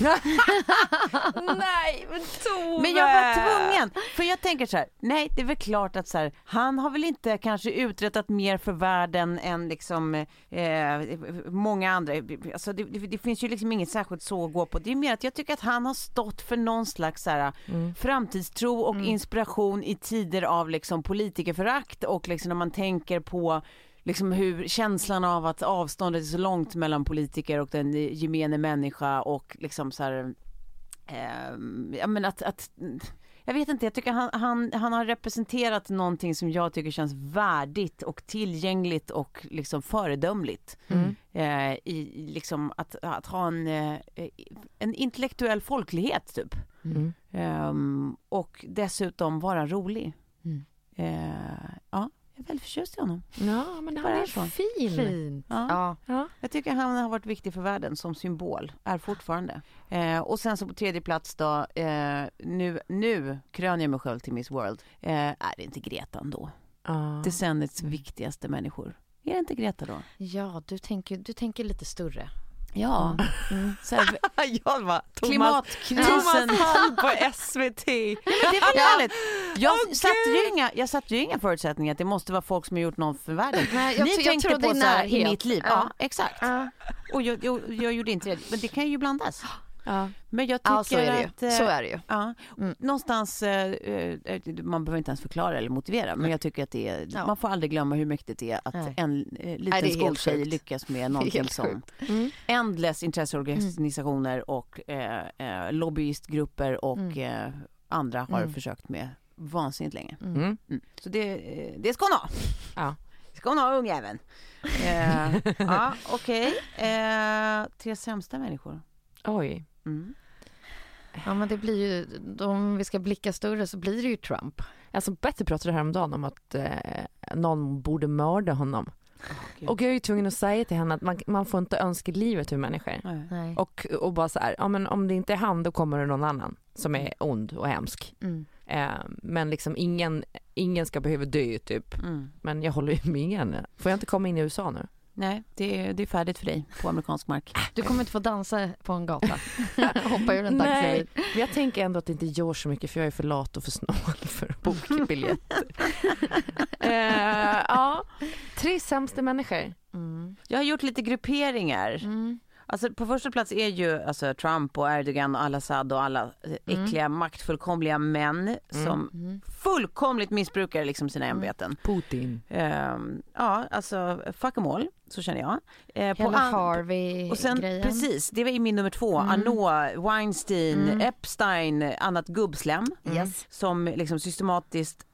Nej men Tove! Men jag var tvungen, för jag tänker så här, nej det är väl klart att så här, han har väl inte kanske uträttat mer för världen än liksom eh, många andra. Alltså det, det, det finns ju liksom inget särskilt så att gå på. Det är mer att jag tycker att han har stått för någon slags så här, Mm. framtidstro och inspiration i tider av liksom politikerförakt och liksom när man tänker på liksom hur känslan av att avståndet är så långt mellan politiker och den gemene människa och liksom så här eh, ja men att, att jag vet inte, jag tycker han, han, han har representerat någonting som jag tycker känns värdigt och tillgängligt och liksom föredömligt. Mm. Eh, i, liksom att, att ha en, eh, en intellektuell folklighet typ. Mm. Ehm, och dessutom vara rolig. Mm. Eh, ja, jag är väldigt förtjust i honom. Ja men han är så. fin. Fint. Ja. Ja. Ja. Jag tycker han har varit viktig för världen som symbol, är fortfarande. Eh, och sen så på tredje plats då, eh, nu, nu kröner jag mig själv till Miss World, eh, är det inte Greta ändå? Ja. Decenniets viktigaste människor. Är det inte Greta då? ja, du tänker, du tänker lite större. Ja. Mm. Här, jag var klimatkrisen. Thomas Hall på SVT. Det väl härligt. Jag, Åh, satte ju inga, jag satte ju inga förutsättningar att det måste vara folk som har gjort något för världen. Nej, jag Ni jag tänkte på så här, i mitt liv. Ja, Ja. exakt. Ja, Och jag, jag, jag gjorde inte det. Men det kan ju blandas. Ja. Men jag tycker ja så är det att... ju. eh, Så är det ju. Ja, Mm. någonstans, eh, eh, man behöver inte ens förklara eller motivera, men jag tycker att det är, Ja. man får aldrig glömma hur mäktigt det är att Nej. en liten Nej, skoltjej sjukt. lyckas med någonting som. Mm. ändless intresseorganisationer och eh, lobbyistgrupper och Mm. eh, andra har Mm. försökt med vansinnigt länge. Mm. Mm. Så det, det ska hon ha. Ja. Ska hon ha ungjäveln. Eh, ja, okej. Eh, tre sämsta människor. Oj. Mm. Ja, men det blir ju, om vi ska blicka större så blir det ju Trump. Alltså Betty pratade häromdagen om att eh, någon borde mörda honom. Gud. Och jag är ju tvungen att säga till henne att man, man får inte önska livet ur människor. Nej. Nej. Och, och bara så här, ja men om det inte är han då kommer det någon annan som är ond och hemsk. Mm. Eh, men liksom ingen, ingen ska behöva dö typ. Mm. Men jag håller ju med henne. Får jag inte komma in i USA nu? Nej, det är, det är färdigt för dig på amerikansk mark. Du kommer inte få dansa på en gata. Hoppa ur en Nej, taxibil. men jag tänker ändå att det inte gör så mycket för jag är för lat och för snål för att boka biljetter. eh, ja, tre sämsta människor. Mm. Jag har gjort lite grupperingar. Mm. Alltså på första plats är ju alltså, Trump och Erdogan och al-Assad och alla eh, äckliga maktfullkomliga män som Mm. fullkomligt missbrukar liksom sina ämbeten. Putin. Ehm, ja, alltså fuck em all, så känner jag. Eh, Hela Harvey-grejen. och sen, precis, det var i min nummer två. Mm. Arnault, Weinstein, Mm. Epstein, annat gubbslem. Yes. Som liksom systematiskt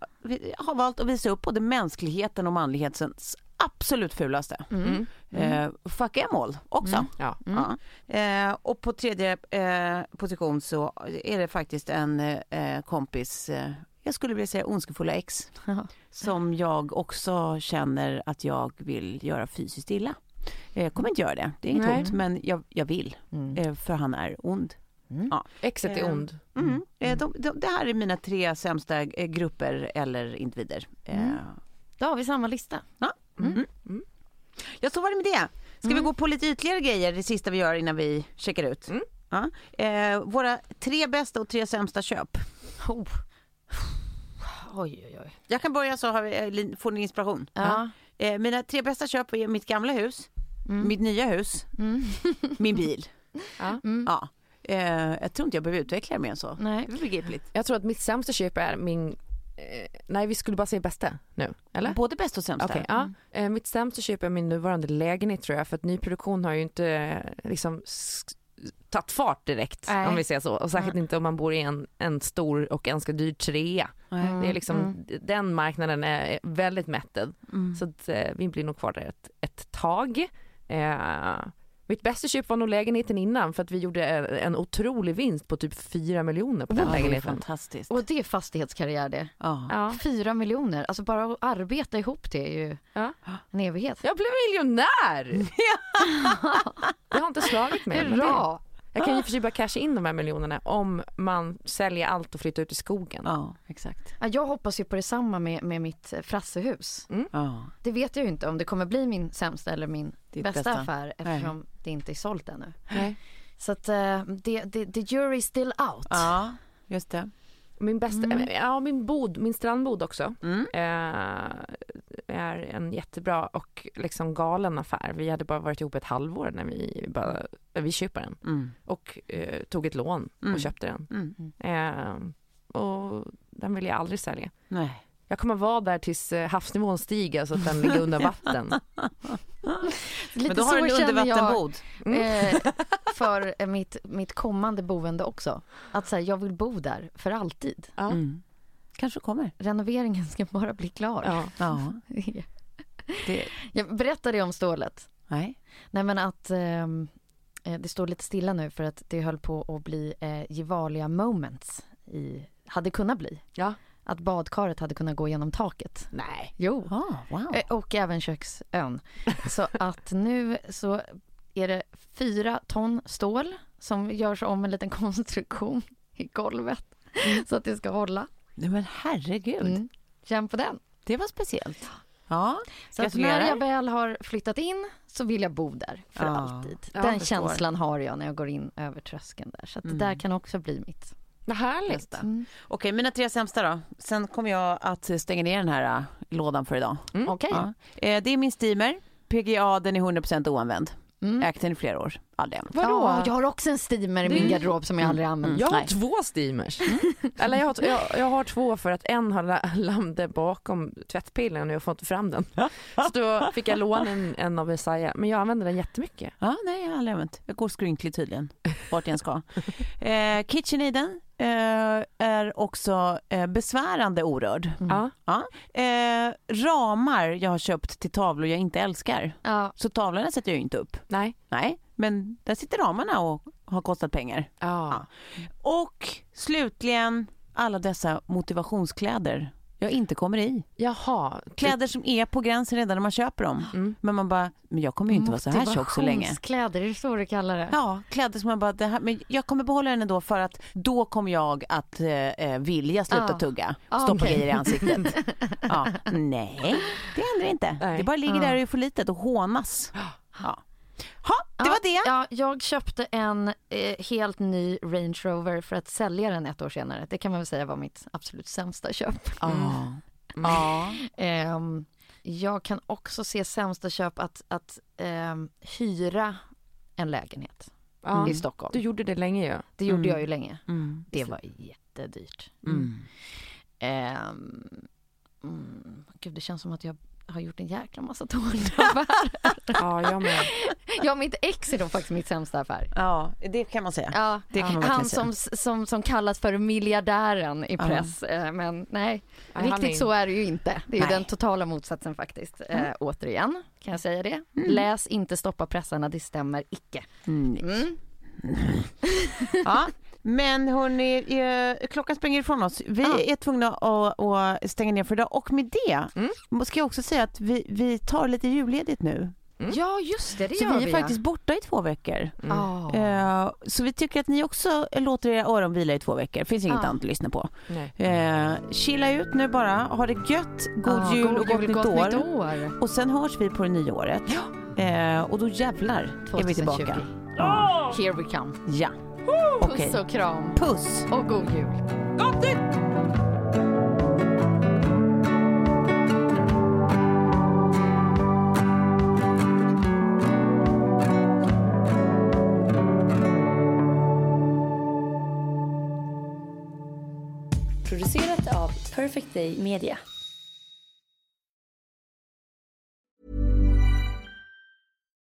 har valt att visa upp både mänskligheten och manlighetens absolut fulaste. Mm. Eh, fuck em all också. Mm. Ja. Mm. Ja. Eh, och på tredje eh, position så är det faktiskt en eh, kompis, eh, jag skulle vilja säga ondskefulla ex, Ja. som jag också känner att jag vill göra fysiskt illa. Eh, Jag kommer inte göra det, det är inget Nej. hot, men jag, jag vill, Mm. eh, för han är ond. Mm. Ja. Exet är Eh, ond. Mm. Eh, de, de, det här är mina tre sämsta eh, grupper eller individer. Eh, Mm. Då har vi samma lista. Mm. Mm. Ja, så var det med det. Ska vi Mm. gå på lite ytterligare grejer, det sista vi gör innan vi checkar ut? Mm. Ja. Eh, våra tre bästa och tre sämsta köp. Oh. Oj, oj, oj. Jag kan börja så har vi, eh, får ni inspiration. Ja. Eh, mina tre bästa köp är mitt gamla hus, Mm. mitt nya hus, Mm. min bil. Ja. Mm. Ja. Eh, jag tror inte jag behöver utveckla det mer än så. Nej. Det är begripligt. Jag tror att mitt sämsta köp är min... Eh, nej, vi skulle bara säga bästa nu, eller? Både bäst och sämsta. Okej, ja. Eh, mitt sämsta köp är min nuvarande lägenhet tror jag, för att nyproduktion har ju inte eh, liksom tagit fart direkt, Nej. om vi säger så. Och särskilt inte om man bor i en, en stor och ganska dyr trea. Nej. Det är liksom, Mm. Den marknaden är väldigt mättad. Mm. Så att, eh, vi blir nog kvar där ett, ett tag. Eh, mitt bästa köp var nog lägenheten innan för att vi gjorde en otrolig vinst på typ 4 miljoner på den är lägenheten. fantastiskt. Och det är fastighetskarriär det. Ja. Ja. Fyra miljoner, alltså bara att arbeta ihop det är ju Ja. en evighet. Jag blev miljonär! det har inte slagit mig. Hurra! Jag kan ju för sig bara casha in de här miljonerna om man säljer allt och flyttar ut i skogen. Ja, exakt. Ja, jag hoppas ju på detsamma med, med mitt eh, frassehus. Ja. Det vet jag ju inte om det kommer bli min sämsta eller min Ditt bästa, bästa. affär eftersom det inte är sålt ännu. Nej. Så att uh, det, det, the jury is still out. ja, just det. Min bästa, ja min bod, min strandbod också. Mm. Eh, är en jättebra och liksom galen affär. Vi hade bara varit ihop ett halvår när vi bara, vi köper den. Mm. Och eh, tog ett lån Mm. och köpte den. Mm. Eh, och den vill jag aldrig sälja. Nej. Jag kommer vara där tills eh, havsnivån stiger så att den ligger under vatten. Lite Men då har du en undervattenbod. eh, för eh, mitt, mitt kommande boende också. Att så här, jag vill bo där för alltid. Ja. Mm. Kanske kommer. Renoveringen ska bara bli klar. Ja. Ja. Det, Jag berättade om stålet. nej. Nej men att ehm, eh, det står lite stilla nu för att det höll på att bli eh, Gevalia moments. I, hade kunnat bli. Ja. Att badkaret hade kunnat gå genom taket. Nej. Jo. Ah, wow. Eh, Och även köksön. Så att nu så är det fyra ton stål som görs om en liten konstruktion i golvet. Så att det ska hålla. Nej, men herregud. Mm. Känn på den. Det var speciellt. Ja, Så att när jag väl har flyttat in så vill jag bo där för Ja. alltid. Den känslan har jag när jag går in över tröskeln där. Så att det där kan också bli mitt. Vad härligt. Mm. Okej, mina tre sämsta då. Sen kommer jag att stänga ner den här äh, lådan för idag. Okej. Ja. Eh, det är min steamer. PGA, den är 100% oanvänd. Mm. Ägt den i flera år. Ja, jag har också en steamer i min garderob som jag aldrig använt. Jag har Nej. två steamers. Eller jag har, jag, jag har två för att en har la- landat bakom tvättpilen och jag får inte fram den. Så då fick jag låna en, en av Messiah. Men jag använder den jättemycket. Ja, nej, jag har aldrig använt. Jag går skrynklig tydligen, vart jag än ska. Eh, KitchenAiden eh, är också eh, besvärande orörd. Ja. Ja. Eh, ramar jag har köpt till tavlor jag inte älskar. Ja, Så tavlorna sätter jag ju inte upp. Nej. Nej, men där sitter ramarna och har kostat pengar. Ja. Och slutligen alla dessa motivationskläder jag inte kommer i. Jaha. Kläder som är på gränsen redan när man köper dem. Mm. Men man bara, men jag kommer ju inte vara så här tjock så länge. Motivationskläder, är det så du kallar det? Ja, kläder som man bara, det här, men jag kommer behålla den ändå för att då kommer jag att eh, eh, vilja sluta Ah. tugga, Ah, stoppa okej. grejer i ansiktet. ja, nej, det händer inte. Nej. Det bara ligger Ah. där och är för litet och hånas. Ja. Ha, det var det. Ja, jag köpte en eh, helt ny Range Rover för att sälja den ett år senare. Det kan man väl säga var mitt absolut sämsta köp. Ja. Ja. Ehm, jag kan också se sämsta köp att, att ehm, hyra en lägenhet Ja. i Stockholm. Du gjorde det länge ju. Det gjorde Mm. jag ju länge. Mm. Det var jättedyrt. Mm. Mm, gud, det känns som att jag har gjort en jäkla massa dåliga affärer. Ja, jag med. ja, mitt ex är då faktiskt mitt sämsta affär. ja, det kan man säga. Ja, kan man han säga. som, som, som kallas för miljardären i Ja. press. Eh, Men nej, är- riktigt så är det ju inte. Det är den totala motsatsen faktiskt. Eh, återigen, kan jag säga det. Mm. Läs inte Stoppa pressarna, det stämmer icke. Mm. Mm. Ja, men hörni, eh, klockan springer ifrån oss. Vi Ja. är tvungna att, att stänga ner för idag och med det Mm. ska jag också säga att vi, vi tar lite julledigt nu. Ja, just det, det Så gör vi är ja. faktiskt borta i två veckor. Ja. Eh, så vi tycker att ni också låter era öron vila i två veckor. Finns inget Ja. annat att lyssna på. Eh, chilla ut nu bara, ha det gött, god Ja, jul och gott, nytt, gott år. nytt år. Och sen hörs vi på det nya året. Eh, och då jävlar är vi 2020. tillbaka. Here we come. Ja, okej. Puss och kram Puss! och god jul. Producerat av Perfect Day Media.